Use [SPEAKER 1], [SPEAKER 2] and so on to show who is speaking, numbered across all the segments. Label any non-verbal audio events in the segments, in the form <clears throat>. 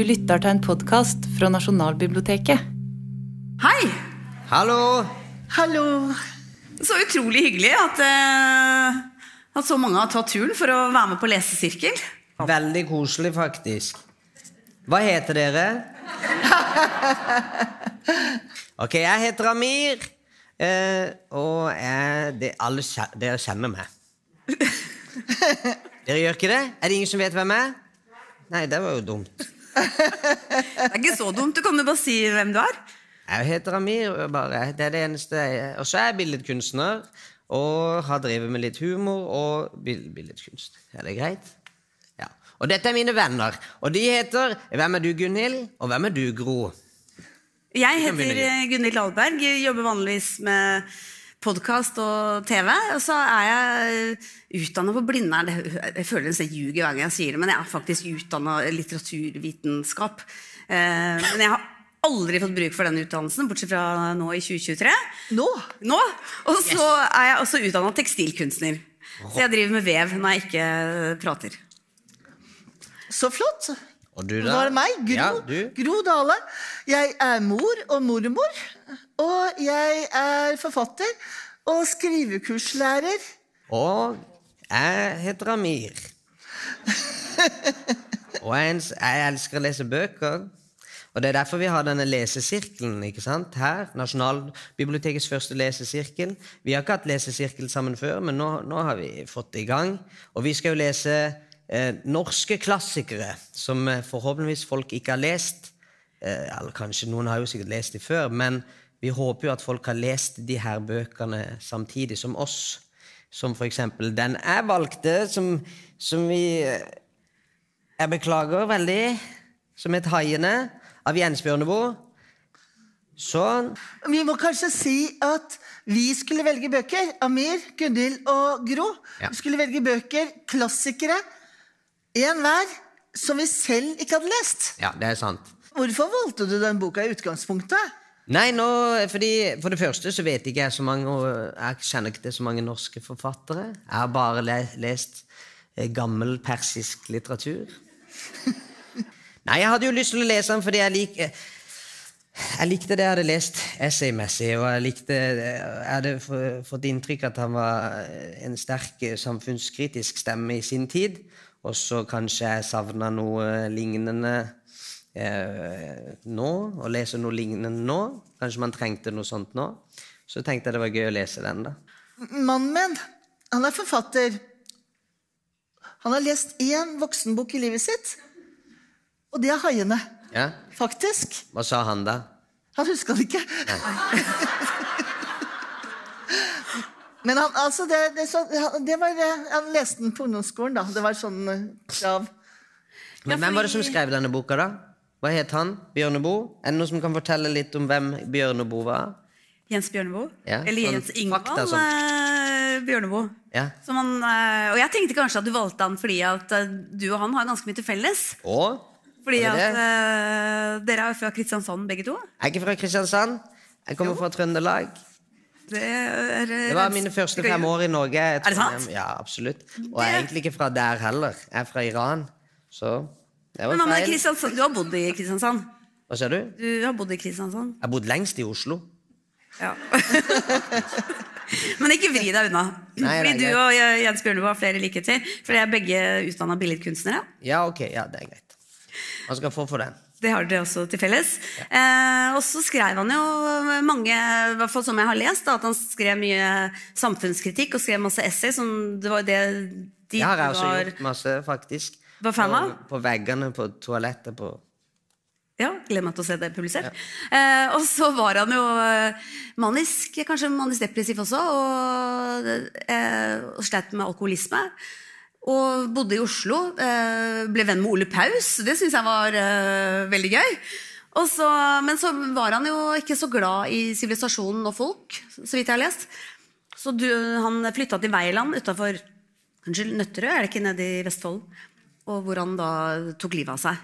[SPEAKER 1] Du lytter til en podkast fra Nasjonalbiblioteket.
[SPEAKER 2] Hei!
[SPEAKER 3] Hallo!
[SPEAKER 4] Hallo.
[SPEAKER 2] Så utrolig hyggelig at, uh, at så mange har tatt turen for å være med på lesesirkel.
[SPEAKER 3] Veldig koselig, faktisk. Hva heter dere? <laughs> ok, jeg heter Amir. Uh, og jeg, det, alle dere kjenner meg. <laughs> Dere gjør ikke det? Er det ingen som vet hvem jeg er? Nei, det var jo dumt.
[SPEAKER 2] Det er ikke så dumt. Du kan jo bare si hvem du er.
[SPEAKER 3] Jeg heter Amir, bare. Det er det eneste jeg er. Og så er jeg billedkunstner. Og har drevet med litt humor og bil- billedkunst. Er det greit? Ja. Og dette er mine venner. Og de heter Hvem er du, Gunhild? Og hvem er du, Gro?
[SPEAKER 2] Jeg heter Gunhild Dahlberg, jobber vanligvis med podkast og TV. Og så er jeg utdanna på Blindern. Jeg føler jeg ljuger hver gang jeg sier det, men jeg er faktisk utdanna litteraturvitenskap. Eh, Men jeg har aldri fått bruk for den utdannelsen, bortsett fra nå i 2023.
[SPEAKER 4] Nå?
[SPEAKER 2] Nå! Og så er jeg også utdanna tekstilkunstner. Så jeg driver med vev når jeg ikke prater.
[SPEAKER 4] Så flott.
[SPEAKER 3] Og du,
[SPEAKER 4] Nå er det meg, Gro,
[SPEAKER 3] Ja.
[SPEAKER 4] Gro Dale. Jeg er mor og mormor. Og jeg er forfatter og skrivekurslærer.
[SPEAKER 3] Og jeg heter Amir. <laughs> Og jeg, jeg elsker å lese bøker. Og det er derfor vi har denne lesesirkelen ikke sant? her. Nasjonalbibliotekets første lesesirkel. Vi har ikke hatt lesesirkel sammen før, men nå, nå har vi fått det i gang. Og vi skal jo lese eh, norske klassikere som eh, forhåpentligvis folk ikke har lest. Eh, eller kanskje noen har jo sikkert lest de før, men vi håper jo at folk har lest de her bøkene samtidig som oss. Som for eksempel den jeg valgte, som, som vi eh, Jeg beklager veldig. Som het 'Haiene' av Jens Bjørneboe. Sånn.
[SPEAKER 4] Vi må kanskje si at vi skulle velge bøker. Amir, Gunhild og Gro.
[SPEAKER 3] Ja.
[SPEAKER 4] Skulle velge bøker, klassikere, én hver, som vi selv ikke hadde lest.
[SPEAKER 3] Ja, det er sant.
[SPEAKER 4] Hvorfor valgte du den boka i utgangspunktet?
[SPEAKER 3] Nei, nå, fordi For det første så vet ikke jeg så mange Jeg kjenner ikke til så mange norske forfattere. Jeg har bare le, lest eh, gammel persisk litteratur. <laughs> Nei, jeg hadde jo lyst til å lese den fordi jeg liker jeg likte det jeg hadde lest essaymessig, og jeg likte Jeg hadde fått inntrykk at han var en sterk eh, samfunnskritisk stemme i sin tid. Og så kanskje jeg savna noe lignende eh, nå, og leser noe lignende nå. Kanskje man trengte noe sånt nå. Så tenkte jeg det var gøy å lese den, da.
[SPEAKER 4] Mannen min, han er forfatter. Han har lest én voksenbok i livet sitt, og det er 'Haiene'.
[SPEAKER 3] Ja?
[SPEAKER 4] Faktisk.
[SPEAKER 3] Hva sa han da?
[SPEAKER 4] Han huska det ikke. <laughs> Men han, altså det, det, så, det var, eh, Han leste den på ungdomsskolen, da. Det var sånn eh, krav.
[SPEAKER 3] Men hvem var det som skrev denne boka, da? Hva het han? Bjørneboe? Er det noen som kan fortelle litt om hvem Bjørneboe var?
[SPEAKER 2] Jens Bjørneboe.
[SPEAKER 3] Ja,
[SPEAKER 2] Eller
[SPEAKER 3] sånn
[SPEAKER 2] Jens Ingvald
[SPEAKER 3] sånn.
[SPEAKER 2] eh, Bjørneboe.
[SPEAKER 3] Ja.
[SPEAKER 2] Han, eh, og jeg tenkte kanskje at du valgte han fordi at du og han har ganske mye til felles.
[SPEAKER 3] Og?
[SPEAKER 2] Fordi at eh, dere er jo fra Kristiansand begge to.
[SPEAKER 3] Jeg er ikke fra Kristiansand. Jeg kommer fra Trøndelag.
[SPEAKER 2] Det, er,
[SPEAKER 3] Det var mine første fem år i Norge.
[SPEAKER 2] Er det sant?
[SPEAKER 3] Ja, absolutt. Og jeg er egentlig ikke fra der heller. Jeg er fra Iran. Så det var
[SPEAKER 2] Men
[SPEAKER 3] feil.
[SPEAKER 2] Men Du har bodd i Kristiansand.
[SPEAKER 3] Hva sier du?
[SPEAKER 2] Du har bodd i Kristiansand.
[SPEAKER 3] Jeg har bodd lengst i Oslo.
[SPEAKER 2] Ja. <laughs> Men ikke vri deg unna.
[SPEAKER 3] Nei,
[SPEAKER 2] Fordi du og Jens Bjørneboe har flere likheter. For de er begge utdanna billedkunstnere.
[SPEAKER 3] Ja, ok. Ja, det er greit. Hva skal få for den?
[SPEAKER 2] Det har dere også til felles. Eh, og så skrev han jo mange, i hvert fall som jeg har lest, da, at han skrev mye samfunnskritikk og skrev masse essay. Som det var det de
[SPEAKER 3] Det har jeg også
[SPEAKER 2] var,
[SPEAKER 3] gjort masse, faktisk.
[SPEAKER 2] var fan av.
[SPEAKER 3] På, på veggene på toalettet på
[SPEAKER 2] Ja, Gleder meg til å se det publisert. Eh, og så var han jo eh, manisk, kanskje manisk depressiv også, og, eh, og slet med alkoholisme. Og bodde i Oslo. Eh, ble venn med Ole Paus. Det syns jeg var eh, veldig gøy. Så, men så var han jo ikke så glad i sivilisasjonen og folk, så vidt jeg har lest. Så du, han flytta til Veiland utafor Nøtterøy, er det ikke nede i Vestfold? Og hvor han da tok livet av seg.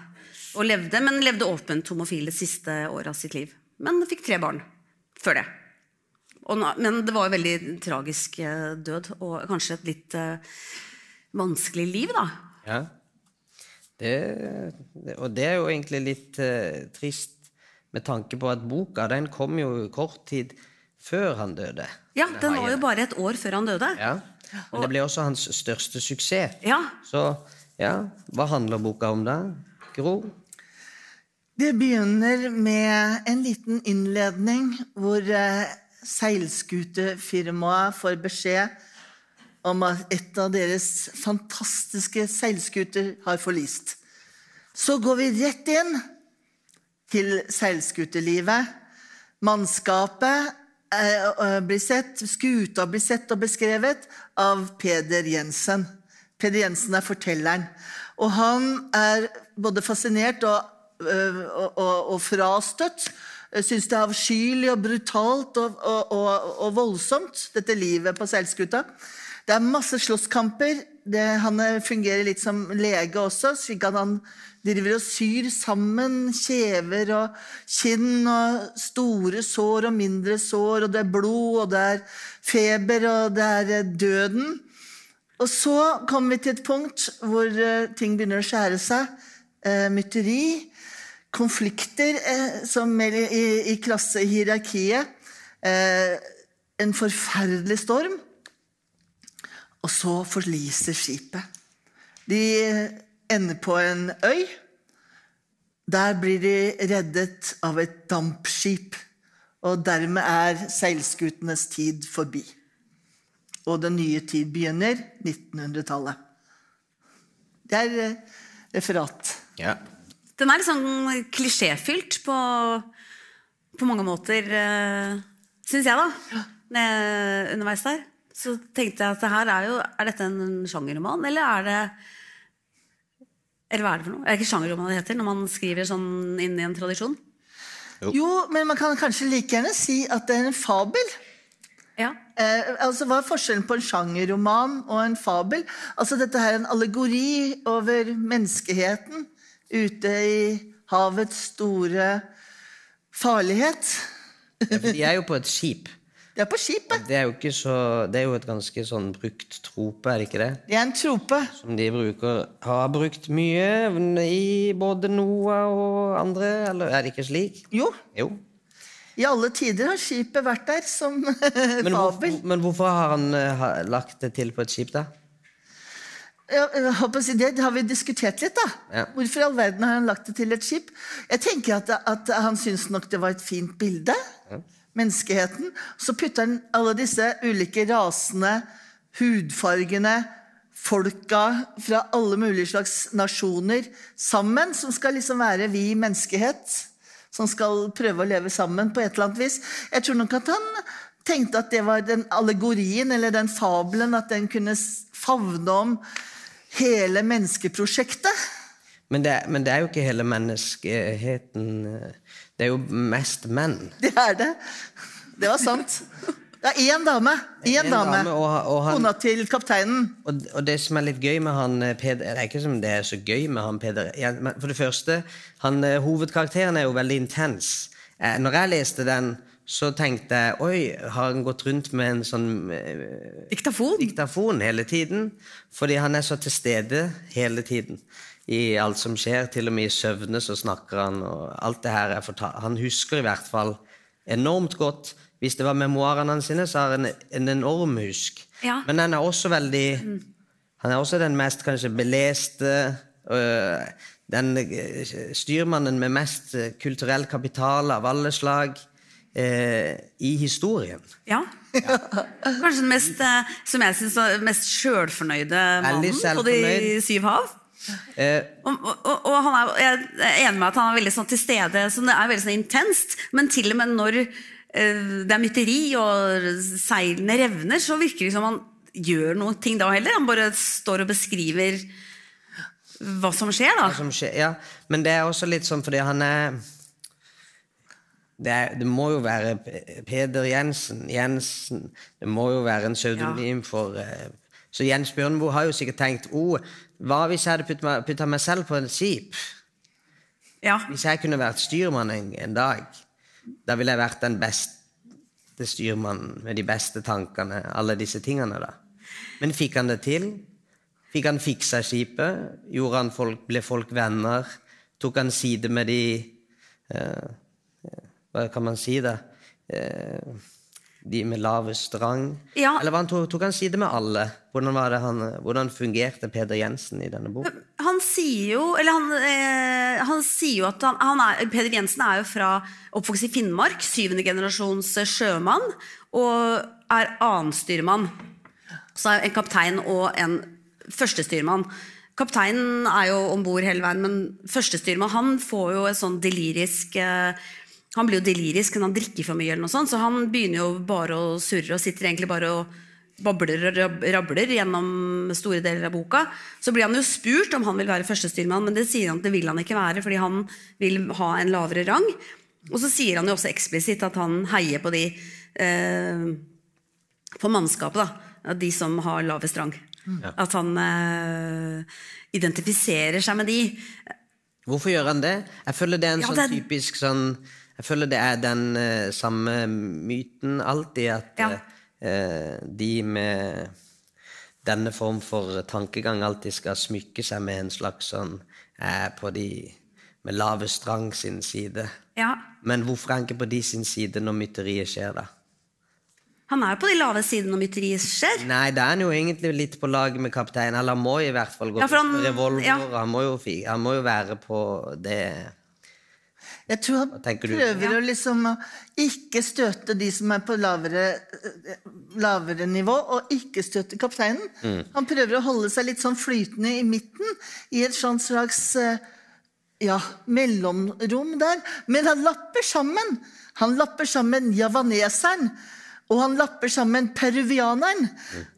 [SPEAKER 2] Og levde, men levde åpent homofil det siste året av sitt liv. Men fikk tre barn før det. Og, men det var jo veldig tragisk eh, død, og kanskje et litt vanskelig liv, da.
[SPEAKER 3] Ja. Det, og det er jo egentlig litt uh, trist med tanke på at boka den kom jo kort tid før han døde.
[SPEAKER 2] Ja, den var jo bare et år før han døde.
[SPEAKER 3] Ja. Men det ble også hans største suksess.
[SPEAKER 2] Ja.
[SPEAKER 3] Så ja, hva handler boka om da? Gro?
[SPEAKER 4] Det begynner med en liten innledning hvor uh, seilskutefirmaet får beskjed om at et av deres fantastiske seilskuter har forlist. Så går vi rett inn til seilskuterlivet. Mannskapet eh, eh, blir sett, skuta blir sett og beskrevet av Peder Jensen. Peder Jensen er fortelleren. Og han er både fascinert og, øh, og, og, og frastøtt. Syns det er avskyelig og brutalt og, voldsomt, dette livet på seilskuta. Det er masse slåsskamper. Han fungerer litt som lege også, slik at han driver og syr sammen kjever og kinn og store sår og mindre sår, og det er blod, og det er feber, og det er døden. Og så kommer vi til et punkt hvor uh, ting begynner å skjære seg. Mytteri, konflikter som i, i klassehierarkiet. en forferdelig storm. Og så forliser skipet. De ender på en øy. Der blir de reddet av et dampskip. Og dermed er seilskutenes tid forbi. Og den nye tid begynner 1900-tallet. Det er eh, referat.
[SPEAKER 3] Ja.
[SPEAKER 2] Den er litt sånn klisjéfylt på, på mange måter, uh, syns jeg, da. Ja. underveis der så tenkte jeg at det her er jo Er dette en sjangerroman, eller er det Eller hva er det for noe? Er det ikke sjangerroman det heter når man skriver sånn inn i en tradisjon?
[SPEAKER 3] Jo.
[SPEAKER 4] Jo, men man kan kanskje like gjerne si at det er en fabel.
[SPEAKER 2] Ja.
[SPEAKER 4] Eh, altså, Hva er forskjellen på en sjangerroman og en fabel? Altså, Dette her er en allegori over menneskeheten ute i havets store farlighet.
[SPEAKER 3] Ja, for de er jo på et skip.
[SPEAKER 4] Det er på skipet.
[SPEAKER 3] Det er jo ikke så, det er jo et ganske sånn brukt trope, er det ikke det?
[SPEAKER 4] Det er en trope.
[SPEAKER 3] Som de bruker, har brukt mye i både Noah og andre, eller er det ikke slik?
[SPEAKER 4] Jo,
[SPEAKER 3] Jo.
[SPEAKER 4] i alle tider har skipet vært der som <laughs>
[SPEAKER 3] Men, hvor,
[SPEAKER 4] fabel.
[SPEAKER 3] men hvorfor har han ha, lagt det til på et skip, da?
[SPEAKER 4] Ja, si det, det har vi diskutert litt, da.
[SPEAKER 3] Ja.
[SPEAKER 4] Hvorfor i all verden har han lagt det til et skip? Jeg tenker at, at han syns nok det var et fint bilde. Menneskeheten. Så putter han alle disse ulike rasene, hudfargene, folka fra alle mulige slags nasjoner sammen, som skal liksom være vi menneskehet. Som skal prøve å leve sammen på et eller annet vis. Jeg tror nok at han tenkte at det var den allegorien eller den fabelen, at den kunne favne om hele menneskeprosjektet.
[SPEAKER 3] Men det, men det er jo ikke hele menneskeheten eh, Det er jo mest menn.
[SPEAKER 4] Det er det. Det var sant. Det er én dame. Én
[SPEAKER 3] En
[SPEAKER 4] dame.
[SPEAKER 3] dame, og- og han-
[SPEAKER 4] Kona til kapteinen.
[SPEAKER 3] Og, og det som er litt gøy med han eh, Peder Det er ikke som det er så gøy med han Peder For det første, han, eh, hovedkarakteren er jo veldig intens. Når jeg leste den, så tenkte jeg Oi, har han gått rundt med en sånn
[SPEAKER 2] Diktafon?
[SPEAKER 3] diktafon hele tiden? Fordi han er så til stede hele tiden i alt som skjer. Til og med i søvne så snakker han, og alt det her er fortalt. Han husker i hvert fall enormt godt. Hvis det var memoarene hans sine, så har han en enorm husk.
[SPEAKER 2] Ja.
[SPEAKER 3] Men han er også veldig Han er også den mest kanskje beleste øh, Den øh, styrmannen med mest øh, kulturell kapital av alle slag øh, i historien.
[SPEAKER 2] Ja. Kanskje den mest, eh, som jeg synes, mest sjølfornøyde mannen på de syv hav.
[SPEAKER 3] Eh,
[SPEAKER 2] Og, og, og han er, jeg er enig med at han er veldig sånn til stede, så det er veldig sånn intenst. Men til og med når eh, det er mytteri og seilene revner, så virker det som han gjør noe ting da heller. Han bare står og beskriver hva som skjer, da.
[SPEAKER 3] som skjer, ja. Men det er også litt sånn fordi han er det, er, det må jo være Peder Jensen. Jensen. Det må jo være en pseudonym for eh, Så Jens Bjørneboe har jo sikkert tenkt oh, hva hvis jeg hadde putta, meg selv på et skip?
[SPEAKER 2] Ja.
[SPEAKER 3] Hvis jeg kunne vært styrmann en, en dag, da ville jeg vært den beste styrmannen med de beste tankene, alle disse tingene, da. Men fikk han det til? Fikk han fiksa skipet? Gjorde han folk, ble folk venner? Tok han side med de uh, Hva kan man si, da? Eh, de med lavest rang?
[SPEAKER 2] Ja.
[SPEAKER 3] Eller var han tok, tok han side med alle? Hvordan, han, hvordan fungerte Peder Jensen i denne boken?
[SPEAKER 2] Han sier jo Eller han, eh, han sier jo at han, han er, Peder Jensen er jo fra oppvokst i Finnmark, syvende generasjons eh, sjømann, og er annenstyrmann. Så er jo en kaptein og en førstestyrmann. Kapteinen er jo om bord hele veien, men førstestyrmann han får jo et sånn delirisk eh, han blir jo delirisk når han drikker for mye, eller noe sånt, så han begynner jo bare å surre og sitter egentlig bare og babler og rabler gjennom store deler av boka. Så blir han jo spurt om han vil være førstestyrmann, men det sier han at det vil han ikke være, fordi han vil ha en lavere rang. Og så sier han jo også eksplisitt at han heier på de eh, på mannskapet, da. De som har lavest rang. At han eh, identifiserer seg med de.
[SPEAKER 3] Hvorfor gjør han det? Jeg føler det er en
[SPEAKER 2] Ja,
[SPEAKER 3] sånn
[SPEAKER 2] det...
[SPEAKER 3] typisk sånn Jeg føler det er den eh, samme myten alltid, at
[SPEAKER 2] Ja.
[SPEAKER 3] eh, de med denne form for tankegang alltid skal smykke seg med en slags sånn eh, på de med lavest rang sin side.
[SPEAKER 2] Ja,
[SPEAKER 3] Men hvorfor er han ikke på de sin side når mytteriet skjer, da?
[SPEAKER 2] Han er jo på de lave sidene når mytteriet skjer.
[SPEAKER 3] Nei, da er han jo egentlig litt på lag med kapteinen. Eller han må i hvert fall gå
[SPEAKER 2] Ja, for han-
[SPEAKER 3] revolver.
[SPEAKER 2] ja.
[SPEAKER 3] Han, må jo, han må jo være på det
[SPEAKER 4] Jeg tror han prøver ja. å liksom ikke støte de som er på lavere, eh, lavere nivå, og ikke støte kapteinen.
[SPEAKER 3] Mm.
[SPEAKER 4] Han prøver å holde seg litt sånn flytende i midten, i et sånt slags eh, ja, mellomrom der. Men han lapper sammen. Han lapper sammen javaneseren. Og han lapper sammen peruvianeren.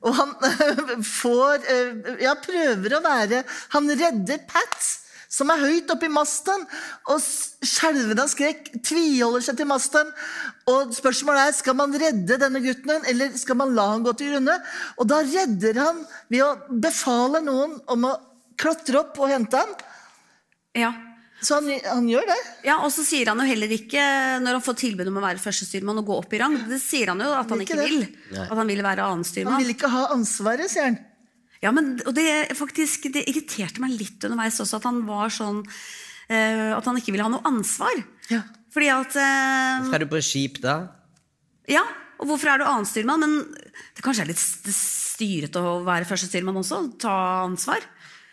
[SPEAKER 4] Og han <laughs> får eh, Ja, prøver å være Han redder Pat, som er høyt oppe i masten, og skjelvende av skrekk tviholder seg til masten. Og spørsmålet er skal man redde denne gutten, eller skal man la han gå til grunne? Og da redder han ved å befale noen om å klatre opp og hente han.
[SPEAKER 2] Ja.
[SPEAKER 4] Så han, han gjør det.
[SPEAKER 2] Ja, Og så sier han jo heller ikke, når han får tilbud om å være førstestyrmann og gå opp i rang, det sier han jo at han
[SPEAKER 4] Ikke
[SPEAKER 2] ikke
[SPEAKER 4] vil.
[SPEAKER 2] vil. At han vil være
[SPEAKER 4] Han vil ikke ha ansvaret, sier han.
[SPEAKER 2] Ja, men, og det, faktisk, det irriterte meg litt underveis også at han var sånn uh, At han ikke ville ha noe ansvar.
[SPEAKER 4] Ja.
[SPEAKER 2] Fordi at uh,
[SPEAKER 3] Hvorfor er du på skip da?
[SPEAKER 2] Ja, og hvorfor er du annenstyrmann? Men det kanskje er litt st- styrete å være førstestyrmann også? Ta ansvar?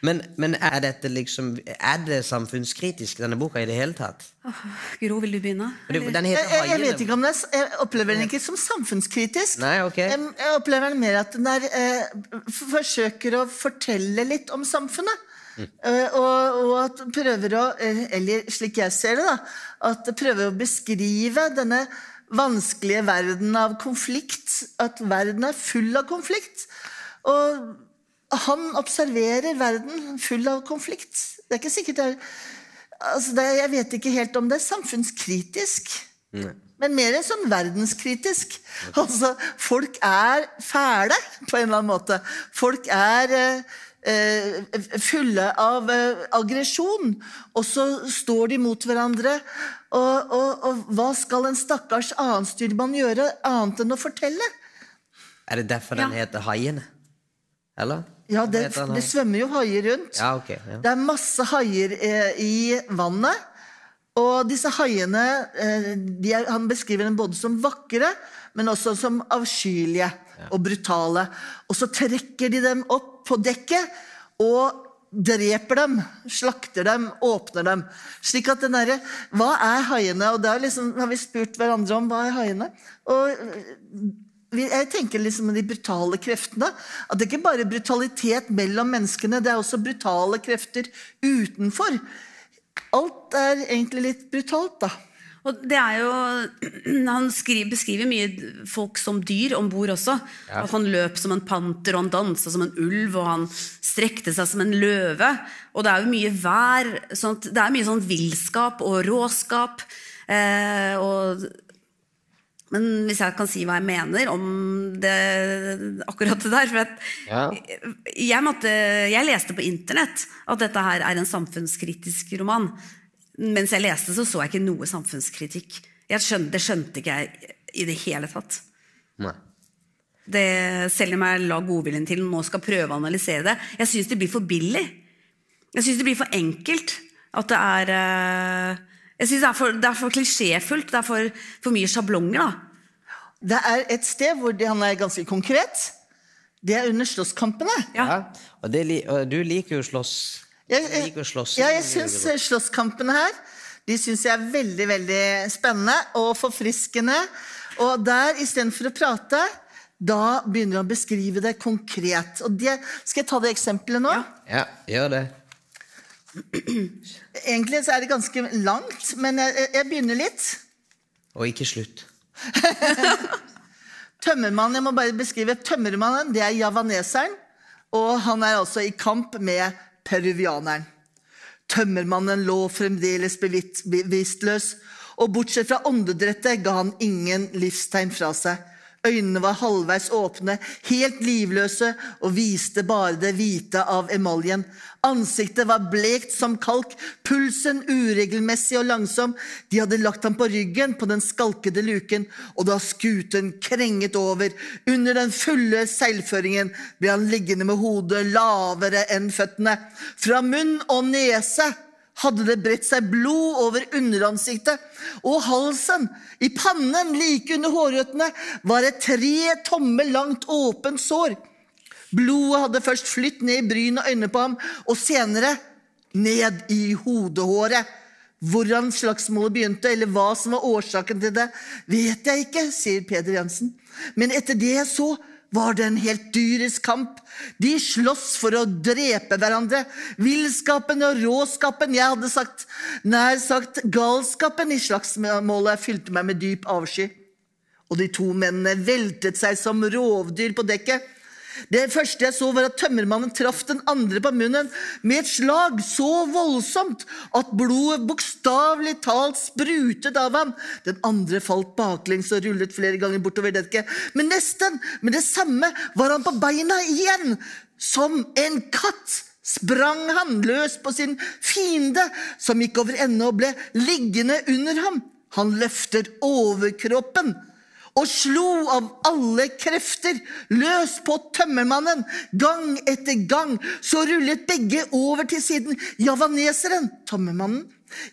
[SPEAKER 3] Men, men er dette liksom Er det samfunnskritisk, denne boka, i det hele tatt?
[SPEAKER 2] Gro, vil du begynne?
[SPEAKER 4] Jeg,
[SPEAKER 3] heter
[SPEAKER 4] jeg, jeg vet ikke om det, er jeg opplever den ikke som samfunnskritisk.
[SPEAKER 3] Nei, ok.
[SPEAKER 4] Jeg, jeg opplever den mer at den er, eh, forsøker å fortelle litt om samfunnet. Eh, og, og at prøver å, eh, eller slik jeg ser det, da, at det prøver å beskrive denne vanskelige verden av konflikt. At verden er full av konflikt. Og han observerer verden full av konflikt. Det er ikke sikkert det er altså det, Jeg vet ikke helt om det er samfunnskritisk. Men mer sånn verdenskritisk. Altså, folk er fæle på en eller annen måte. Folk er eh, eh, fulle av eh, aggresjon, og så står de mot hverandre. Og, og, og hva skal en stakkars annenstyrmann gjøre annet enn å fortelle?
[SPEAKER 3] Er det derfor den
[SPEAKER 2] Ja.
[SPEAKER 3] heter Haiene? Eller?
[SPEAKER 4] Ja, det, det svømmer jo haier rundt.
[SPEAKER 3] Ja, okay, Ja.
[SPEAKER 4] Det er masse haier eh, i vannet. Og disse haiene eh, de er, Han beskriver dem både som vakre, men også som avskyelige og brutale. Og så trekker de dem opp på dekket og dreper dem, slakter dem, åpner dem. Slik at den derre Hva er haiene? Og da liksom, har vi spurt hverandre om hva er haiene. Og jeg tenker liksom de brutale kreftene. At det ikke bare er brutalitet mellom menneskene, det er også brutale krefter utenfor. Alt er egentlig litt brutalt, da.
[SPEAKER 2] Og det er jo, <clears throat> Han skriver, beskriver mye folk som dyr om bord også. At han løp som en panter, og han dansa som en ulv, og han strekte seg som en løve. Og det er jo mye vær. Sånt, det er mye sånn villskap og råskap. Eh, og, men hvis jeg kan si hva jeg mener om det, akkurat det der for at
[SPEAKER 3] Ja.
[SPEAKER 2] jeg, måtte, jeg leste på internett at dette her er en samfunnskritisk roman. Mens jeg leste, så så jeg ikke noe samfunnskritikk. Jeg skjønte, det skjønte ikke jeg i det hele tatt.
[SPEAKER 3] Nei.
[SPEAKER 2] det, selv om jeg la godviljen til nå skal prøve å analysere det. Jeg syns det blir for billig. Jeg syns det blir for enkelt. At det er eh, Jeg synes det er for, det er for klisjéfullt. Det er for, for mye sjablonger. da.
[SPEAKER 4] Det er et sted hvor det, han er ganske konkret. Det er under slåsskampene.
[SPEAKER 2] Ja.
[SPEAKER 3] Ja. Og, det, og du liker jo slåss.
[SPEAKER 4] Jeg,
[SPEAKER 3] jeg, liker slåss.
[SPEAKER 4] ja, jeg syns eh, slåsskampene her de synes jeg er veldig veldig spennende og forfriskende. Og der, istedenfor å prate, da begynner han å beskrive det konkret. Og det, Skal jeg ta det eksempelet nå?
[SPEAKER 3] Ja, gjør det. <clears throat>
[SPEAKER 4] Egentlig så er det ganske langt, men jeg, jeg- begynner litt.
[SPEAKER 3] Og ikke slutt. <laughs>
[SPEAKER 4] Tømmermannen, jeg må bare beskrive Tømmermannen, det er javaneseren, og han er altså i kamp med peruvianeren. Tømmermannen lå fremdeles bevisstløs, og bortsett fra åndedrettet ga han ingen livstegn fra seg. Øynene var halvveis åpne, helt livløse, og viste bare det hvite av emaljen. Ansiktet var blekt som kalk, pulsen uregelmessig og langsom. De hadde lagt ham på ryggen på den skalkede luken, og da skuten krenget over under den fulle seilføringen, ble han liggende med hodet lavere enn føttene. Fra munn og nese hadde det bredt seg blod over underansiktet, og halsen, i pannen like under hårrøttene, var et tre tommer langt åpent sår. Blodet hadde først flytt ned i bryn og øynene på ham, og senere ned i hodehåret. Hvordan slagsmålet begynte, eller hva som var årsaken til det, vet jeg ikke, sier Peder Jensen. Men etter det jeg så, var det en helt dyrisk kamp. De sloss for å drepe hverandre. Villskapen og råskapen, jeg hadde sagt, nær sagt galskapen i slagsmålet, fylte meg med dyp avsky. Og de to mennene veltet seg som rovdyr på dekket. Det første jeg så, var at tømmermannen traff den andre på munnen med et slag så voldsomt at blodet bokstavelig talt sprutet av ham. Den andre falt baklengs og rullet flere ganger bortover dekket. Men nesten med det samme var han på beina igjen, som en katt. Sprang han løs på sin fiende, som gikk over ende og ble liggende under ham. Han løfter overkroppen og slo av alle krefter løs på tømmermannen. Gang etter gang så rullet begge over til siden. Javaneseren, tømmermannen,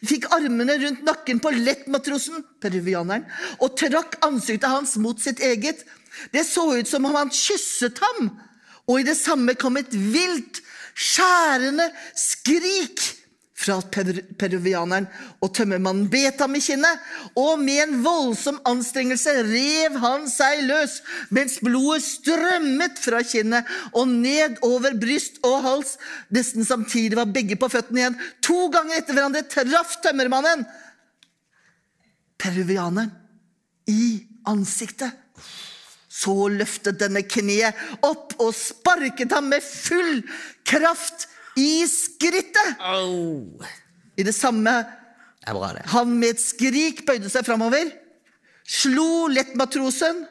[SPEAKER 4] fikk armene rundt nakken på lettmatrosen, peruvianeren, og trakk ansiktet hans mot sitt eget. Det så ut som om han kysset ham, og i det samme kom et vilt, skjærende skrik fra per peruvianeren, og tømmermannen bet ham i kinnet, og med en voldsom anstrengelse rev han seg løs, mens blodet strømmet fra kinnet og ned over bryst og hals. Nesten samtidig var begge på føttene igjen. To ganger etter hverandre traff tømmermannen peruvianeren i ansiktet. Så løftet denne kneet opp og sparket ham med full kraft i skrittet.
[SPEAKER 3] Au!
[SPEAKER 4] I det samme
[SPEAKER 3] Det bra, det.
[SPEAKER 4] han med et skrik bøyde seg framover, slo lettmatrosen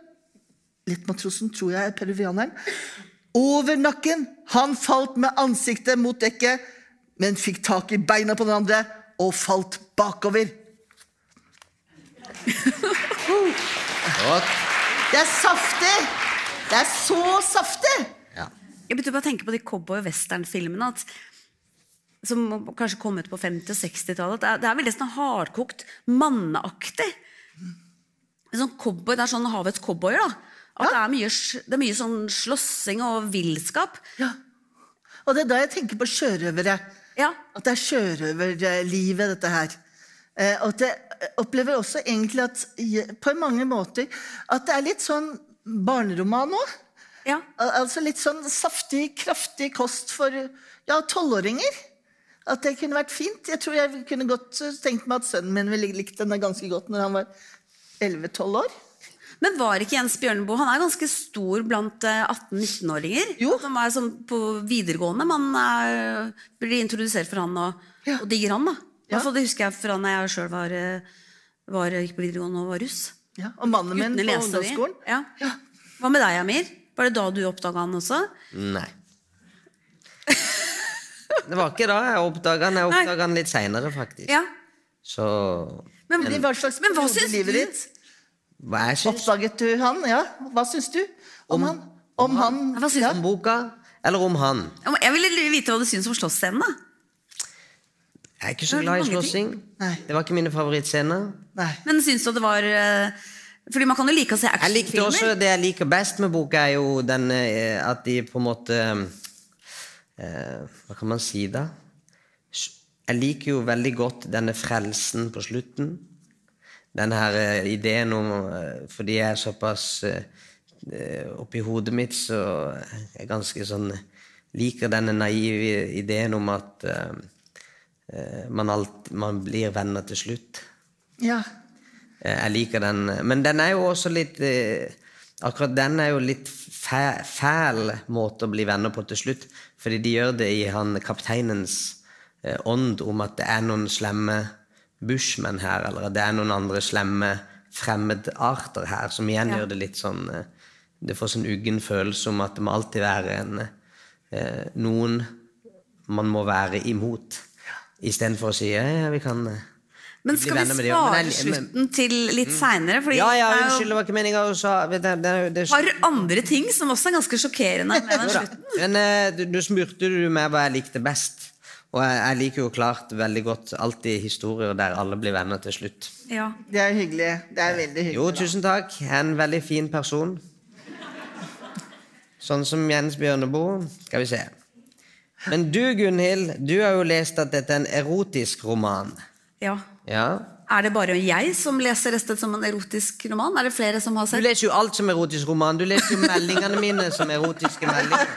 [SPEAKER 4] Lettmatrosen tror jeg er peruvianeren. Over nakken. Han falt med ansiktet mot dekket, men fikk tak i beina på den andre og falt bakover. <laughs> Det er saftig! Det er så saftig!
[SPEAKER 3] Ja.
[SPEAKER 2] Jeg begynte bare å tenke på de cowboy- og western-filmene. Som kanskje kom ut på 50- og 60-tallet. Det, er- det er veldig sånn hardkokt, manneaktig. Sånn cowboy, det er sånn havets cowboyer. da. At det, er mye, det er mye sånn slåssing og villskap.
[SPEAKER 4] Ja. Og det er da jeg tenker på sjørøvere.
[SPEAKER 2] Ja.
[SPEAKER 4] At det er sjørøverlivet, dette her. Eh, og at jeg opplever også egentlig at på mange måter at det er litt sånn barneroman nå.
[SPEAKER 2] Ja.
[SPEAKER 4] Al- Altså litt sånn saftig, kraftig kost for ja, tolvåringer. At det kunne vært fint. Jeg tror jeg kunne godt eh, tenkt meg at sønnen min ville likt denne ganske godt når han var 11-12 år.
[SPEAKER 2] Men var ikke Jens Bjørneboe Han er ganske stor blant eh, 18-19-åringer.
[SPEAKER 4] Jo.
[SPEAKER 2] han er sånn på videregående. Man er, blir introdusert for han og,
[SPEAKER 4] Ja.
[SPEAKER 2] og digger han. da.
[SPEAKER 4] Ja.
[SPEAKER 2] Det husker jeg fra da jeg sjøl var, eh, var, gikk på videregående og var russ.
[SPEAKER 4] Ja, og mannen min på ungdomsskolen.
[SPEAKER 2] Ja.
[SPEAKER 4] Ja.
[SPEAKER 2] Hva med deg, Amir? Var det da du oppdaga han også?
[SPEAKER 3] Nei. Det var ikke da jeg oppdaga han. Jeg oppdaga han litt seinere, faktisk.
[SPEAKER 2] Ja.
[SPEAKER 3] Så
[SPEAKER 2] Men,
[SPEAKER 4] men hva slags
[SPEAKER 2] men hva syns
[SPEAKER 4] livet
[SPEAKER 2] du?
[SPEAKER 4] ditt?
[SPEAKER 3] Hva jeg syns
[SPEAKER 4] Oppdaget du han? Ja, hva syns du om, han? Om han?
[SPEAKER 2] Hva syns
[SPEAKER 4] ja.
[SPEAKER 2] du?
[SPEAKER 3] om boka, eller om han.
[SPEAKER 2] Jeg ville vite hva du syns om slåssscenen. da.
[SPEAKER 3] Jeg er ikke så
[SPEAKER 2] Det er
[SPEAKER 3] glad i
[SPEAKER 2] mange ting.
[SPEAKER 3] slåssing.
[SPEAKER 4] Nei.
[SPEAKER 3] Det var ikke mine favorittscener.
[SPEAKER 4] Nei.
[SPEAKER 2] Men syns du at det var eh, Fordi man kan jo like å se
[SPEAKER 3] Jeg
[SPEAKER 2] actionfilmer.
[SPEAKER 3] Det jeg liker best med boka, er jo den eh, at de på en måte eh, Hva kan man si, da? Jeg liker jo veldig godt denne frelsen på slutten. Den her eh, ideen om eh, Fordi jeg er såpass eh, Oppi hodet mitt så er jeg ganske sånn Liker denne naive ideen om at man, alt, man blir venner til slutt.
[SPEAKER 4] Ja.
[SPEAKER 3] Eh, Jeg liker den. Men den er jo også litt eh, Akkurat den er jo litt fæ- fæl måte å bli venner på til slutt. Fordi de gjør det i han kapteinens eh, ånd om at det er noen slemme bushmenn her, eller at det er noen andre slemme fremmedarter her, som igjen
[SPEAKER 2] Ja.
[SPEAKER 3] gjør det litt sånn Det får sånn uggen følelse om at det må alltid være en noen man må være imot. Istedenfor å si ja, ja, vi kan
[SPEAKER 2] Men skal vi
[SPEAKER 3] svare men jeg- men-
[SPEAKER 2] slutten til litt seinere?
[SPEAKER 3] Ja, ja, unnskyld, det var ikke meninga å
[SPEAKER 2] par andre ting som også er ganske sjokkerende med den slutten.
[SPEAKER 3] Men eh, du, du spurte du meg hva jeg likte best. Og jeg, jeg liker jo klart veldig godt alltid historier der alle blir venner til slutt.
[SPEAKER 2] Ja.
[SPEAKER 4] Det er hyggelig. Det er veldig hyggelig.
[SPEAKER 3] Jo, tusen takk. Jeg er en veldig fin person. Sånn som Jens Bjørneboe. Skal vi se. Men du, Gunhild, du har jo lest at dette er en erotisk roman.
[SPEAKER 2] ja.
[SPEAKER 3] Ja?
[SPEAKER 2] Er det bare jeg som leser dette som en erotisk roman? Er det flere som har
[SPEAKER 3] Du leser jo alt som erotisk roman. Du leser jo meldingene mine som erotiske meldinger.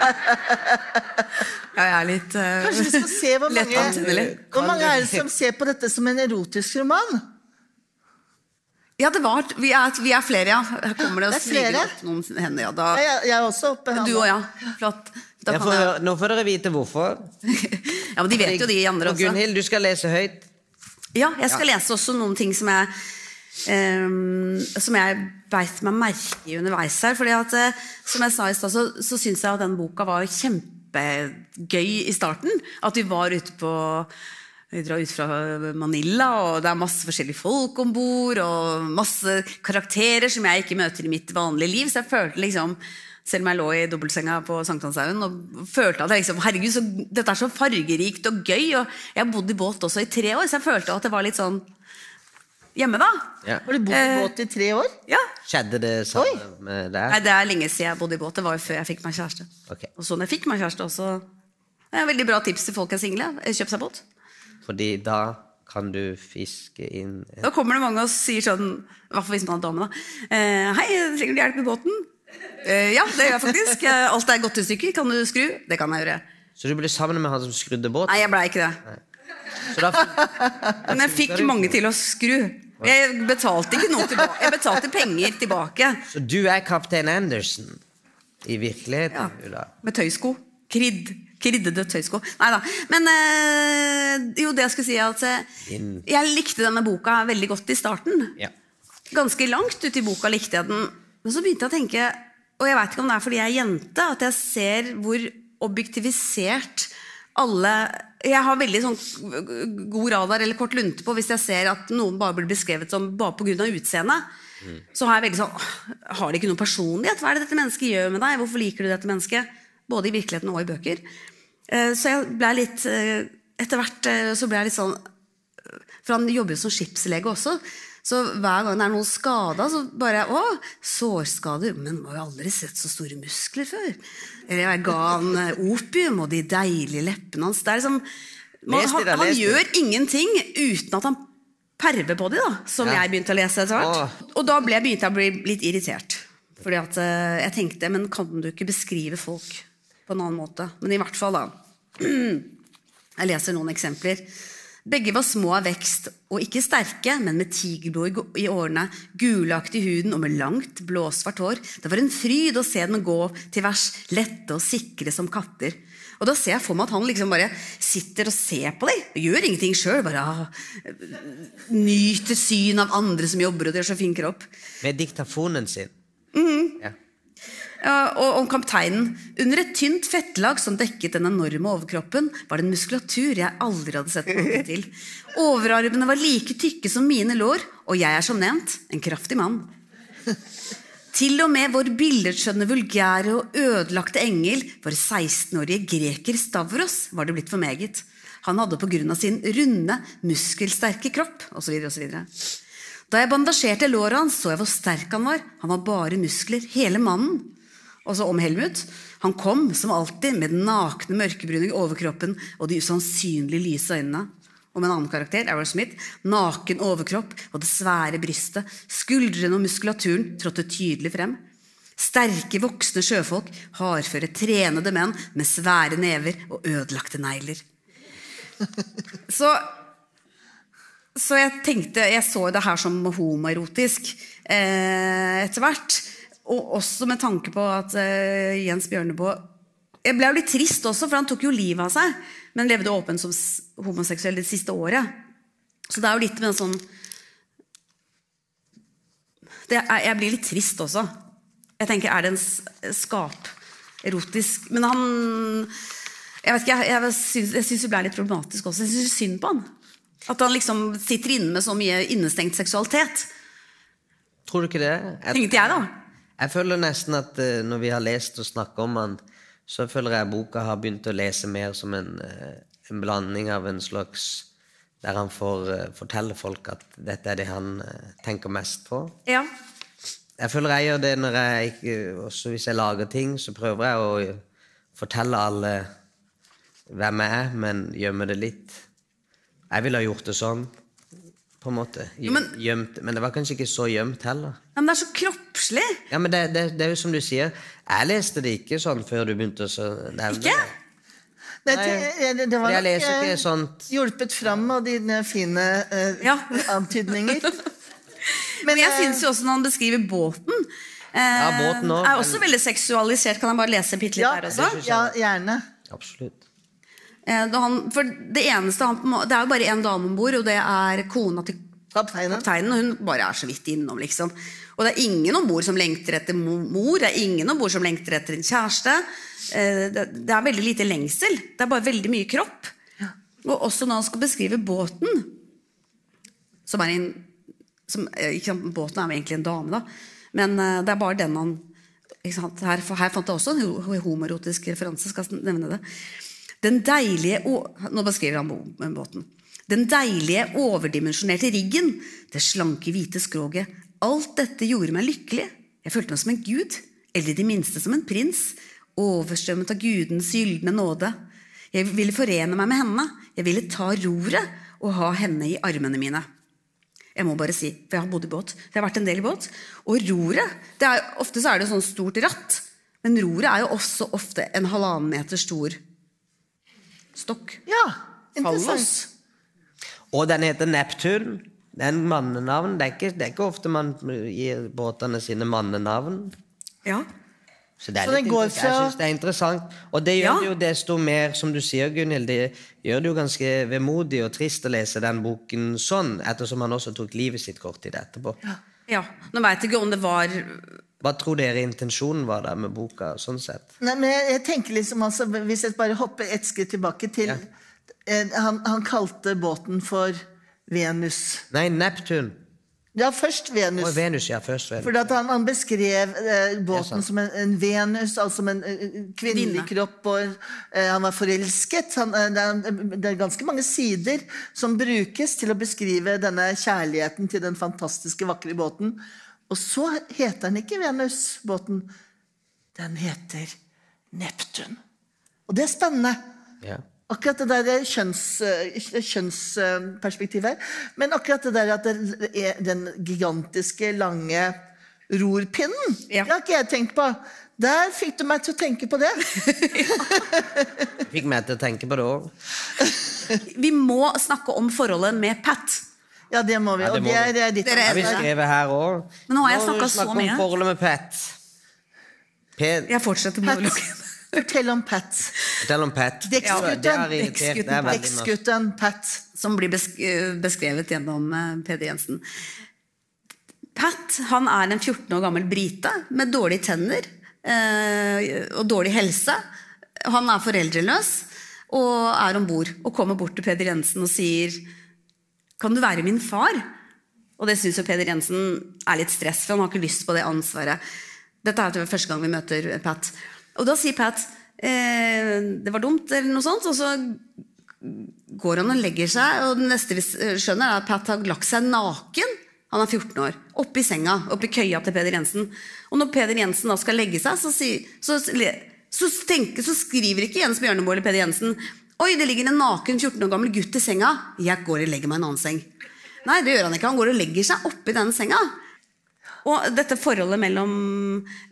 [SPEAKER 2] Ja, jeg er litt uh,
[SPEAKER 4] Kanskje vi skal se hvor mange, hvor mange er det som ser på dette som en erotisk roman?
[SPEAKER 2] Ja, det var Vi er, vi er flere, ja. Her kommer det
[SPEAKER 4] Det flere.
[SPEAKER 2] sviger opp noen hender. Ja, da,
[SPEAKER 4] Jeg, jeg er også oppe.
[SPEAKER 2] du òg, ja. Flott. Da kan
[SPEAKER 3] får,
[SPEAKER 2] jeg,
[SPEAKER 3] nå får dere vite hvorfor. <laughs>
[SPEAKER 2] ja, men De vet jo, de andre
[SPEAKER 3] Og. Gunhild, du skal lese høyt.
[SPEAKER 2] Ja, jeg skal lese også noen ting som jeg um, Som jeg beit meg merke i underveis her. fordi at, eh, Som jeg sa i stad, så, så syns jeg at den boka var kjempegøy i starten. At vi var ute på vi drar ut fra Manila, og det er masse forskjellige folk om bord. Og masse karakterer som jeg ikke møter i mitt vanlige liv. Så jeg følte liksom selv om jeg lå i dobbeltsenga på Sankthanshaugen og følte at jeg liksom, herregud, så, dette er så fargerikt og gøy. Og jeg har bodd i båt også i tre år, så jeg følte at det var litt sånn hjemme, da.
[SPEAKER 3] Ja.
[SPEAKER 4] Har du bodd i
[SPEAKER 2] Eh,
[SPEAKER 4] båt i tre år?
[SPEAKER 2] Ja.
[SPEAKER 3] Skjedde det samme med deg?
[SPEAKER 2] Nei, det er lenge siden jeg bodde i båt. Det var jo før jeg fikk meg kjæreste.
[SPEAKER 3] Okay.
[SPEAKER 2] Og så når jeg fikk meg kjæreste også Det er veldig bra tips til folk er single. Kjøp seg båt.
[SPEAKER 3] Fordi da kan du fiske inn
[SPEAKER 2] Da kommer det mange og sier sånn, i hvert fall hvis man er dame, da. Eh, hei, trenger du hjelp med båten? Eh, ja, det gjør jeg faktisk. Eh, Alt er godt i stykker. Kan du skru? Det kan jeg gjøre.
[SPEAKER 3] Så du ble sammen med han som skrudde båt?
[SPEAKER 2] Nei, jeg blei ikke det. <laughs> Men jeg fikk mange til å skru. Jeg betalte ikke noe tilbake. Jeg betalte penger tilbake.
[SPEAKER 3] så du er kaptein Anderson i virkeligheten?
[SPEAKER 2] Ja. Med tøysko. Kridd. Kriddede tøysko. Nei da. Men øh, jo, det jeg skulle si er at jeg likte denne boka veldig godt i starten.
[SPEAKER 3] Ja.
[SPEAKER 2] Ganske langt ut i boka likte jeg den. Men så begynte jeg å tenke, og jeg vet ikke om det er fordi jeg er jente, at jeg ser hvor objektivisert alle Jeg har veldig sånn god radar eller kort lunte på hvis jeg ser at noen bare blir beskrevet som bare pga. utseendet. Så har jeg veldig sånn Har de ikke noen personlighet? Hva er det dette mennesket gjør med deg? Hvorfor liker du dette mennesket? Både i virkeligheten og i bøker. Eh, Så jeg ble litt eh, Etter hvert eh, så ble jeg litt sånn for han jobber jo som skipslege også. Så hver gang det er noen skada, så bare Å, sårskader. Men har jo aldri sett så store muskler før. Eller jeg ga han eh, opium og de deilige leppene hans. Det er liksom, man, han han gjør ingenting uten at han perver på de, da. Som
[SPEAKER 3] Ja.
[SPEAKER 2] jeg begynte å lese etter hvert. Og da ble jeg begynte jeg å bli litt irritert. Fordi at eh, jeg tenkte, men kan du ikke beskrive folk på en annen måte? Men i hvert fall, da. <clears throat> Jeg leser noen eksempler. Begge var små av vekst og ikke sterke, men med tigerblod i årene, gulaktig i huden og med langt, blåsvart hår. Det var en fryd å se dem gå til vers, lette og sikre som katter. Og da ser jeg for meg at han liksom bare sitter og ser på dem. Gjør ingenting sjøl, bare ah, nyter syn av andre som jobber og har så fin kropp.
[SPEAKER 3] Med diktafonen sin.
[SPEAKER 2] Mhm.
[SPEAKER 3] Ja.
[SPEAKER 2] Og om kapteinen. Under et tynt fettlag som dekket den enorme overkroppen, var det en muskulatur jeg aldri hadde sett maken til. Overarmene var like tykke som mine lår, og jeg er som nevnt en kraftig mann. Til og med vår billedskjønne, vulgære og ødelagte engel, vår 16-årige greker Stavros, var det blitt for meget. Han hadde av sin runde, muskelsterke kropp osv. osv. Da jeg bandasjerte låret hans, så jeg hvor sterk han var. Han var bare muskler, hele mannen. Og så om Helmut. Han kom, som alltid, med den nakne, mørkebrune overkroppen og de usannsynlig lyse øynene. Om en annen karakter, Arrow Smith, naken overkropp og det svære brystet, skuldrene og muskulaturen trådte tydelig frem. Sterke, voksne sjøfolk, hardføre, trenede menn med svære never og ødelagte negler. <laughs> Så, så jeg tenkte Jeg så det her som homoerotisk eh, etter hvert. Og også med tanke på at uh, Jens Bjørneboe Jeg ble jo litt trist også, for han tok jo livet av seg, men levde åpent som homoseksuell det siste året. Så det er jo litt med en sånn er, Jeg blir litt trist også. Jeg tenker, er det en skaperotisk Men han Jeg vet ikke, jeg, jeg, syns, jeg syns det ble litt problematisk også. Jeg syns synd på han. At han liksom sitter inne med så mye innestengt seksualitet.
[SPEAKER 3] Tror du ikke det? Jeg,
[SPEAKER 2] Tenkte jeg, da.
[SPEAKER 3] Jeg føler nesten at eh, når vi har lest og snakket om han, så føler jeg boka har begynt å lese mer som en, eh, en blanding av en slags Der han får eh, fortelle folk at dette er det han tenker mest på.
[SPEAKER 2] Ja.
[SPEAKER 3] Jeg føler jeg gjør det når jeg ikke Også hvis jeg lager ting, så prøver jeg å fortelle alle hvem jeg er, men gjemme det litt. Jeg ville ha gjort det sånn, på en måte.
[SPEAKER 2] Jo, men-
[SPEAKER 3] Gjemt, men det var kanskje ikke så gjemt heller.
[SPEAKER 2] ja men det er så kroppslig.
[SPEAKER 3] Ja, men det, det, det er jo som du sier, jeg leste det ikke sånn før du begynte å nevne
[SPEAKER 2] Ikke?
[SPEAKER 3] det.
[SPEAKER 4] Det,
[SPEAKER 3] Nei,
[SPEAKER 4] det, det, var nok eh,
[SPEAKER 3] sånt
[SPEAKER 4] hjulpet fram av dine fine eh,
[SPEAKER 2] Ja.
[SPEAKER 4] antydninger. <laughs>
[SPEAKER 2] Men jeg
[SPEAKER 4] eh,
[SPEAKER 2] syns jo også når han beskriver båten eh,
[SPEAKER 3] Ja, båten også,
[SPEAKER 2] Er også veldig seksualisert. Kan jeg bare lese bitte litt
[SPEAKER 4] ja,
[SPEAKER 2] der også?
[SPEAKER 4] ja, gjerne.
[SPEAKER 3] Absolutt.
[SPEAKER 2] Eh, han, for det eneste han, Det er jo bare én dame om bord, og det er kona til
[SPEAKER 4] Kapteinen.
[SPEAKER 2] kapteinen. Og hun bare er så vidt innom, liksom. Og det er ingen om bord som lengter etter mor, det er ingen om bord som lengter etter en kjæreste. Eh, det, er veldig lite lengsel. Det er bare veldig mye kropp. Og også når han skal beskrive båten, som er en som, eh, sant, Båten er jo egentlig en dame, da. Men det er bare den han sant? Her, her fant jeg også en homoerotisk referanse. skal jeg nevne det. Den deilige Nå beskriver han båten. Den deilige, overdimensjonerte riggen, det slanke, hvite skroget. Alt dette gjorde meg lykkelig. Jeg følte meg som en gud, eller i det minste som en prins. Overstrømmet av gudens gylne nåde. Jeg ville forene meg med henne. Jeg ville ta roret og ha henne i armene mine. Jeg må bare si, for jeg har bodd i båt. Jeg har vært en del i båt. Og roret er, Ofte så er det sånn stort ratt, men roret er jo også ofte en halvannen meter stor stokk.
[SPEAKER 4] Ja, interessant.
[SPEAKER 2] Fallos.
[SPEAKER 3] Og den heter Neptun. Det er en mannenavn. Det er ikke, det er ikke ofte man gir båtene sine mannenavn.
[SPEAKER 2] Ja.
[SPEAKER 3] Så, det er
[SPEAKER 4] Så
[SPEAKER 3] litt
[SPEAKER 4] går
[SPEAKER 3] interessant. Jeg syns det er interessant. Og det gjør
[SPEAKER 2] Ja.
[SPEAKER 3] det jo desto mer, som du sier, Gunhild, det gjør det jo ganske vemodig og trist å lese den boken sånn, ettersom han også tok livet sitt kort tid etterpå.
[SPEAKER 2] ja. Nå veit jeg ikke om det var
[SPEAKER 3] Hva tror dere intensjonen var der med boka, sånn sett?
[SPEAKER 4] Nei, men jeg, jeg tenker liksom altså, Hvis jeg bare hopper ett skritt tilbake til
[SPEAKER 3] Ja.
[SPEAKER 4] eh, han, han kalte båten for Venus.
[SPEAKER 3] Nei, Neptun.
[SPEAKER 4] Ja, først Venus.
[SPEAKER 3] Og Venus, ja. Først Venus.
[SPEAKER 4] Fordi at han, han beskrev eh, båten som en, en Venus, altså som en eh, kvinnelig
[SPEAKER 2] Kvinne.
[SPEAKER 4] kropp, og eh, han var forelsket. Han, eh, det, er, det er ganske mange sider som brukes til å beskrive denne kjærligheten til den fantastiske, vakre båten. Og så heter den ikke Venus, båten. Den heter Neptun. Og det er spennende.
[SPEAKER 3] Ja.
[SPEAKER 4] Akkurat det der kjønns, eh, kjønnsperspektivet her. Men akkurat det der at det er den gigantiske, lange rorpinnen,
[SPEAKER 2] Ja.
[SPEAKER 4] det har ikke jeg tenkt på. Der fikk du meg til å tenke på det. <laughs>
[SPEAKER 3] Fikk meg til å tenke på det òg.
[SPEAKER 2] Vi må snakke om forholdet med Pat.
[SPEAKER 4] Ja, det må vi.
[SPEAKER 3] Ja, det
[SPEAKER 4] og det er, det er ditt
[SPEAKER 2] Dere er
[SPEAKER 3] Har vi skrevet her òg?
[SPEAKER 2] Men nå har jeg snakket så mye.
[SPEAKER 3] om forholdet med Pat. Pet,
[SPEAKER 2] Jeg fortsetter
[SPEAKER 4] med
[SPEAKER 2] monologen.
[SPEAKER 4] Fortell om Pat.
[SPEAKER 3] Fortell om Pat. Det.
[SPEAKER 4] Eksgutten Pat.
[SPEAKER 2] som blir eh, beskrevet gjennom eh, Peder Jensen. Pat han er en 14 år gammel brite med dårlige tenner eh, og dårlig helse. Han er foreldreløs og er om bord og kommer bort til Peder Jensen og sier Kan du være min far? Og det syns jo Peder Jensen er litt stress, for han har ikke lyst på det ansvaret. Dette er første gang vi møter Pat. Og da sier Pat eh, det var dumt, eller noe sånt. Og så går han og legger seg, og det neste vi skjønner, er at Pat har lagt seg naken. Han er 14 år. Oppi senga, oppi køya til Peder Jensen. Og når Peder Jensen da skal legge seg, så, sier- så, så, tenker, så skriver ikke Jens Bjørneboe eller Peder Jensen Oi, det ligger en naken 14 år gammel gutt i senga. Jeg går og legger meg i en annen seng. Nei, det gjør han ikke. Han går og legger seg oppi den senga. Og dette forholdet mellom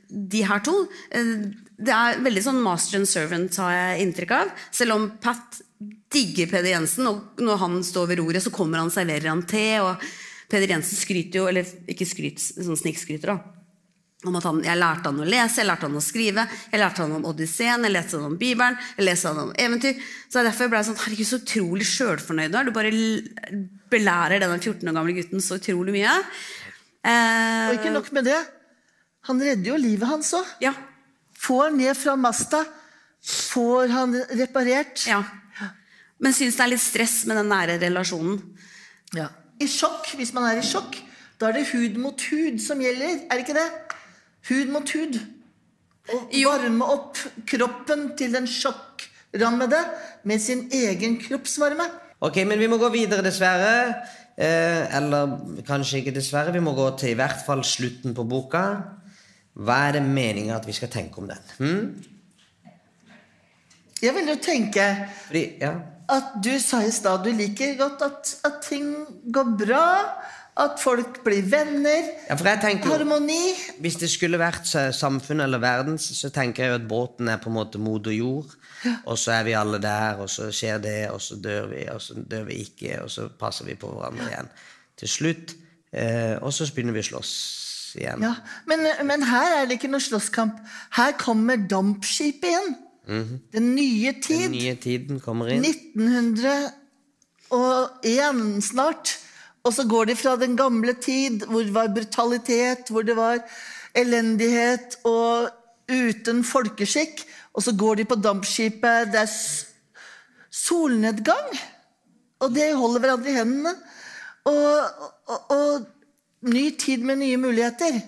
[SPEAKER 2] de her to eh, Det er veldig sånn master and servant, har jeg inntrykk av. Selv om Pat digger Peder Jensen, og når han står ved roret, så kommer han og serverer han te. Og Peder Jensen skryter jo, eller ikke skryt, sånn snikskryter, da. Om at han, jeg lærte han å lese, jeg lærte han å skrive, jeg lærte han om Odysseen, jeg leste han om Bibelen, jeg leste han om eventyr. Så derfor ble jeg sånn, herregud, så utrolig sjølfornøyd du er. Du bare belærer denne 14 år gamle gutten så utrolig mye. Eh,
[SPEAKER 4] Og ikke nok med det. Han redder jo livet hans òg.
[SPEAKER 2] Ja.
[SPEAKER 4] Får ned fra masta. Får han reparert.
[SPEAKER 2] Ja. Men syns det er litt stress med den nære relasjonen.
[SPEAKER 4] Ja. I sjokk, hvis man er i sjokk, da er det hud mot hud som gjelder. Er det ikke det? Hud mot hud. Og varme opp kroppen til den sjokkrammede med sin egen kroppsvarme.
[SPEAKER 3] Ok, men vi må gå videre, dessverre. Eh, eller kanskje ikke dessverre. Vi må gå til i hvert fall slutten på boka. Hva er det meninga at vi skal tenke om den? Hm?
[SPEAKER 4] Jeg vil jo tenke
[SPEAKER 3] Fordi, ja.
[SPEAKER 4] at du sa i stad du liker godt at, at ting går bra. At folk blir venner.
[SPEAKER 3] ja, tenker
[SPEAKER 4] Harmoni.
[SPEAKER 3] Hvis det skulle vært samfunn eller verden, så tenker jeg jo at båten er på en måte moder jord. Og så er vi alle der, og så skjer det, og så dør vi, og så dør vi ikke, og så passer vi på hverandre igjen. Til slutt. Eh, og så begynner vi å slåss igjen.
[SPEAKER 4] Ja, men, men her er det ikke noe slåsskamp. Her kommer dampskipet igjen. Den nye tid.
[SPEAKER 3] Den nye tiden kommer inn.
[SPEAKER 4] 1901 snart. Og så går de fra den gamle tid, hvor det var brutalitet, hvor det var elendighet og uten folkeskikk. Og så går de på dampskipet. Det er solnedgang. Og de holder hverandre i hendene. Og, og, og ny tid med nye muligheter.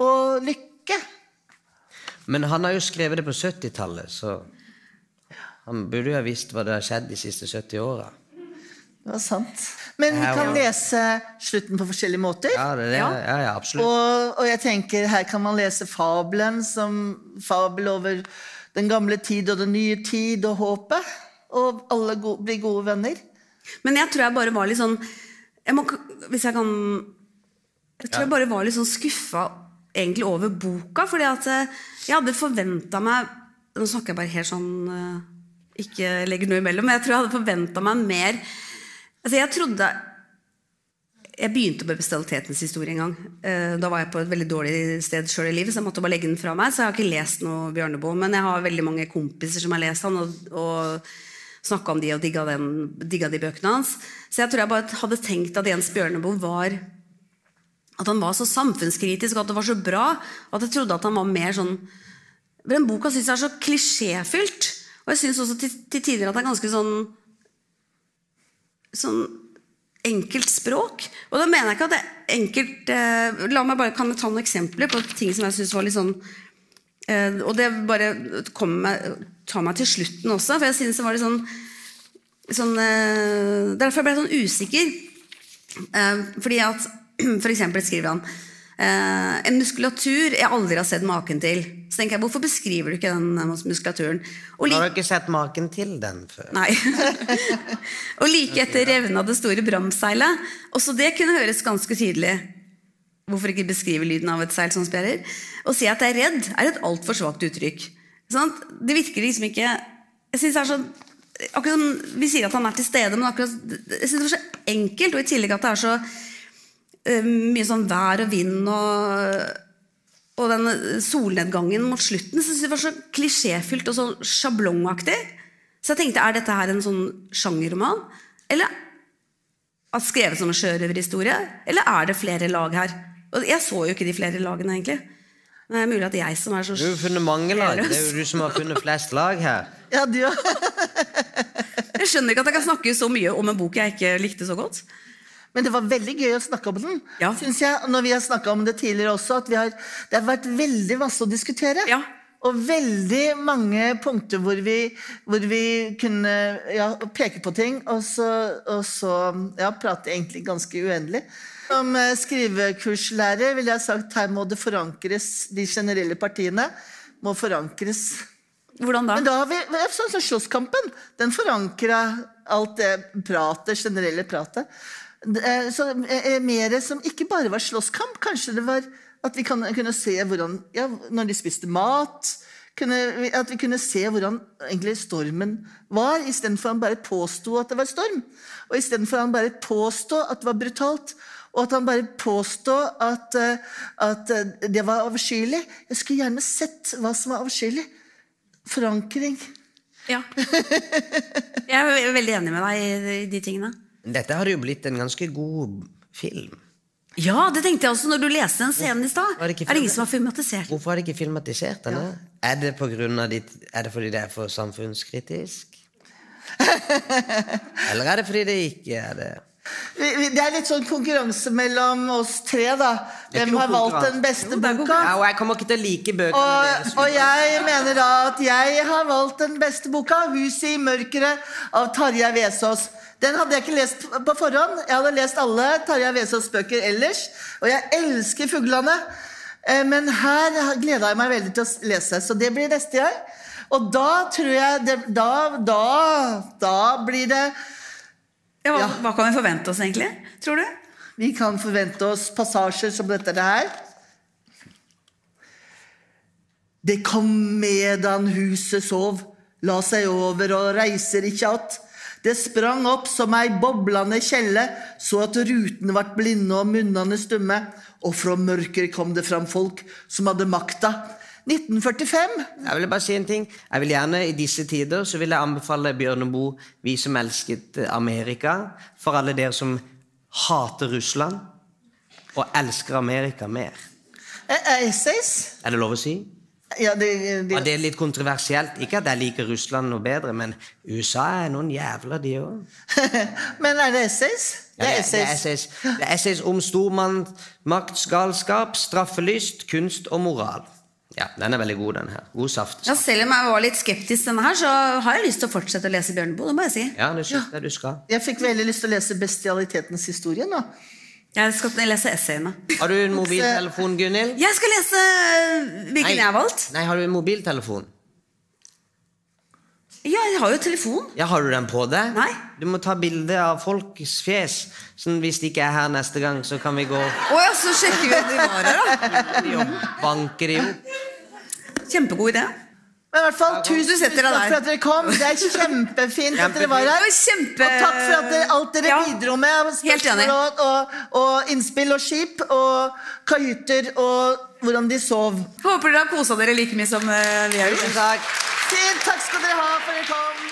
[SPEAKER 4] Og lykke.
[SPEAKER 3] Men han har jo skrevet det på 70-tallet, så han burde jo ha visst hva det har skjedd de siste 70 åra.
[SPEAKER 4] Det var sant. Men vi kan lese slutten på forskjellige måter.
[SPEAKER 3] Ja, det det.
[SPEAKER 2] Ja.
[SPEAKER 3] Ja, absolutt.
[SPEAKER 4] Og, og jeg tenker, her kan man lese fabelen som fabel over den gamle tid og den nye tid og håpet. Og alle go blir gode venner.
[SPEAKER 2] Men jeg tror jeg bare var litt sånn jeg må, Hvis jeg kan Jeg tror jeg bare var litt sånn skuffa egentlig over boka. fordi at eh, jeg hadde forventa meg Nå snakker jeg bare helt sånn eh, Ikke legger noe imellom, men jeg tror jeg hadde forventa meg mer Altså, jeg trodde Jeg begynte med bestialitetens historie en gang. Eh, Da var jeg på et veldig dårlig sted sjøl i livet, så jeg måtte bare legge den fra meg. Så jeg har ikke lest noe Bjørneboe, men jeg har veldig mange kompiser som har lest han, og, og snakka om de og digga, den, digga de bøkene hans. Så jeg tror jeg bare hadde tenkt at Jens Bjørneboe var At han var så samfunnskritisk, og at det var så bra. Og at jeg trodde at han var mer sånn Den boka syns jeg er så klisjéfylt. Og jeg syns også til, til tider at det er ganske sånn sånn enkelt språk. Og da mener jeg ikke at det er enkelt eh, La meg bare kan ta noen eksempler på ting som jeg syns var litt sånn eh, Og det bare med, tar meg til slutten også, for jeg synes det var litt sånn, sånn eh, Derfor ble jeg sånn usikker. Eh, fordi at <clears throat> For eksempel skriver han en muskulatur jeg aldri har sett maken til. Så tenker jeg, Hvorfor beskriver du ikke den eh, muskulaturen? Og
[SPEAKER 3] Har du ikke sett maken til den før?
[SPEAKER 2] Nei. <laughs> og like etter revna det store bramseilet. Også det kunne høres ganske tydelig. Hvorfor ikke beskrive lyden av et seil som spjærer? Å si at jeg er redd, er et altfor svakt uttrykk. Sånn? Det virker liksom ikke Jeg synes det er så akkurat som Vi sier at han er til stede, men akkurat, jeg synes det er så enkelt. Og i tillegg at det er så eh, mye sånn vær og vind og og den solnedgangen mot slutten synes jeg var så klisjéfylt og så sjablongaktig. Så jeg tenkte, er dette her en sånn sjangerroman? Eller at skrevet som en sjørøverhistorie? Eller er det flere lag her? Og jeg så jo ikke de flere lagene, egentlig. Men det er mulig at jeg som er så
[SPEAKER 3] Du har funnet mange lag. Det er jo du som har funnet flest lag her. <laughs>
[SPEAKER 4] Ja, du
[SPEAKER 2] Jeg skjønner ikke at jeg kan snakke så mye om en bok jeg ikke likte så godt.
[SPEAKER 4] Men det var veldig gøy å snakke om den.
[SPEAKER 2] Ja.
[SPEAKER 4] Synes jeg, Når vi har snakka om det tidligere også, at vi har, det har vært veldig masse å diskutere.
[SPEAKER 2] Ja.
[SPEAKER 4] Og veldig mange punkter hvor vi, hvor vi kunne ja, peke på ting, og så, og så ja, prate egentlig ganske uendelig. Som eh, skrivekurslærer ville jeg sagt her må det forankres, de generelle partiene må forankres.
[SPEAKER 2] Hvordan da?
[SPEAKER 4] Men da har vi sånn som Slåsskampen. Den forankra alt det pratet, generelle pratet. Så eh, eh, mer som ikke bare var slåsskamp. Kanskje det var at vi kan, kunne se hvordan ja, Når de spiste mat kunne, At vi kunne se hvordan egentlig stormen var, istedenfor han bare påsto at det var storm. Og istedenfor han bare påstå at det var brutalt. Og at han bare påstå at, eh, at det var avskyelig. Jeg skulle gjerne sett hva som var avskyelig. Forankring.
[SPEAKER 2] Ja. <laughs> Jeg er veldig enig med deg i i de tingene.
[SPEAKER 3] Dette hadde jo blitt en ganske god film.
[SPEAKER 2] Ja, det tenkte jeg også når du leste den scenen i stad. Er det ingen som har filmatisert?
[SPEAKER 3] Hvorfor har de ikke filmatisert denne? Er, det på grunn av ditt, er det fordi det er for samfunnskritisk? <laughs> Eller er det fordi det ikke er det?
[SPEAKER 4] Det er litt sånn konkurranse mellom oss tre, da. Hvem har valgt den beste
[SPEAKER 2] Jo,
[SPEAKER 4] boka?
[SPEAKER 3] Ja, og jeg kommer ikke til å like bøkene
[SPEAKER 4] Og,
[SPEAKER 3] deres.
[SPEAKER 4] og jeg mener da at jeg har valgt den beste boka, 'Huset i mørket' av Tarjei Vesaas. Den hadde jeg ikke lest på forhånd. Jeg hadde lest alle Tarjei Vesaas bøker ellers. Og jeg elsker 'Fuglene'. Eh, Men her gleda jeg meg veldig til å lese, så det blir neste år. Og da tror jeg det, Da, da, da blir det
[SPEAKER 2] Ja, hva,
[SPEAKER 4] Ja.
[SPEAKER 2] hva kan vi forvente oss, egentlig? Tror du?
[SPEAKER 4] Vi kan forvente oss passasjer som dette her. Det kom medan huset sov, la seg over og reiser ikke att. Det sprang opp som ei boblande kjelle, så at rutene vart blinde og munnene stumme. Og fra mørket kom det fram folk som hadde makta. 1945.
[SPEAKER 3] Jeg vil bare si en ting. Jeg vil gjerne I disse tider så vil jeg anbefale Bjørneboe 'Vi som elsket Amerika', for alle dere som hater Russland og elsker Amerika mer.
[SPEAKER 4] Eh, eh, Essays.
[SPEAKER 3] Er det lov å si?
[SPEAKER 4] Ja, det, det,
[SPEAKER 3] Ja, Det er litt kontroversielt. Ikke at jeg liker Russland noe bedre, men USA er noen jævler, de òg. <laughs>
[SPEAKER 4] Men er det essays?
[SPEAKER 3] Ja,
[SPEAKER 4] Det er
[SPEAKER 3] det, det, er
[SPEAKER 4] essays.
[SPEAKER 3] essays. det er essays om stormaktsgalskap, straffelyst, kunst og moral. Ja, Den er veldig god, den her. God saft.
[SPEAKER 2] Ja, Selv om jeg var litt skeptisk denne her, så har jeg lyst til å fortsette å lese Bjørneboe. Det må jeg si.
[SPEAKER 3] Ja, det syns jeg du skal.
[SPEAKER 4] Jeg fikk veldig lyst til å lese 'Bestialitetens historie' nå.
[SPEAKER 2] Jeg skal lese essayene.
[SPEAKER 3] Har du en mobiltelefon, Gunhild?
[SPEAKER 2] Jeg skal lese hvilken jeg har valgt.
[SPEAKER 3] Nei, har du en mobiltelefon?
[SPEAKER 2] Ja, jeg har jo telefon.
[SPEAKER 3] Ja, Har du den på deg?
[SPEAKER 2] Nei.
[SPEAKER 3] Du må ta bilde av folks fjes. Sånn Hvis de ikke er her neste gang, så kan vi gå
[SPEAKER 2] Å ja, så sjekker vi at de var her, da.
[SPEAKER 3] Banker banke jo.
[SPEAKER 2] Kjempegod idé.
[SPEAKER 4] Men i hvert fall, tusen takk for at dere kom. Det er kjempefint at dere var
[SPEAKER 2] Det
[SPEAKER 4] her.
[SPEAKER 2] kjempe...
[SPEAKER 4] Og takk for at dere, alt dere
[SPEAKER 2] Ja.
[SPEAKER 4] bidro med spørsmål og, og, og innspill og skip og kahytter og hvordan de sov.
[SPEAKER 2] Håper dere har kosa dere like mye som eh, vi har gjort.
[SPEAKER 3] Takk.
[SPEAKER 4] Fint, takk skal dere ha for at dere kom.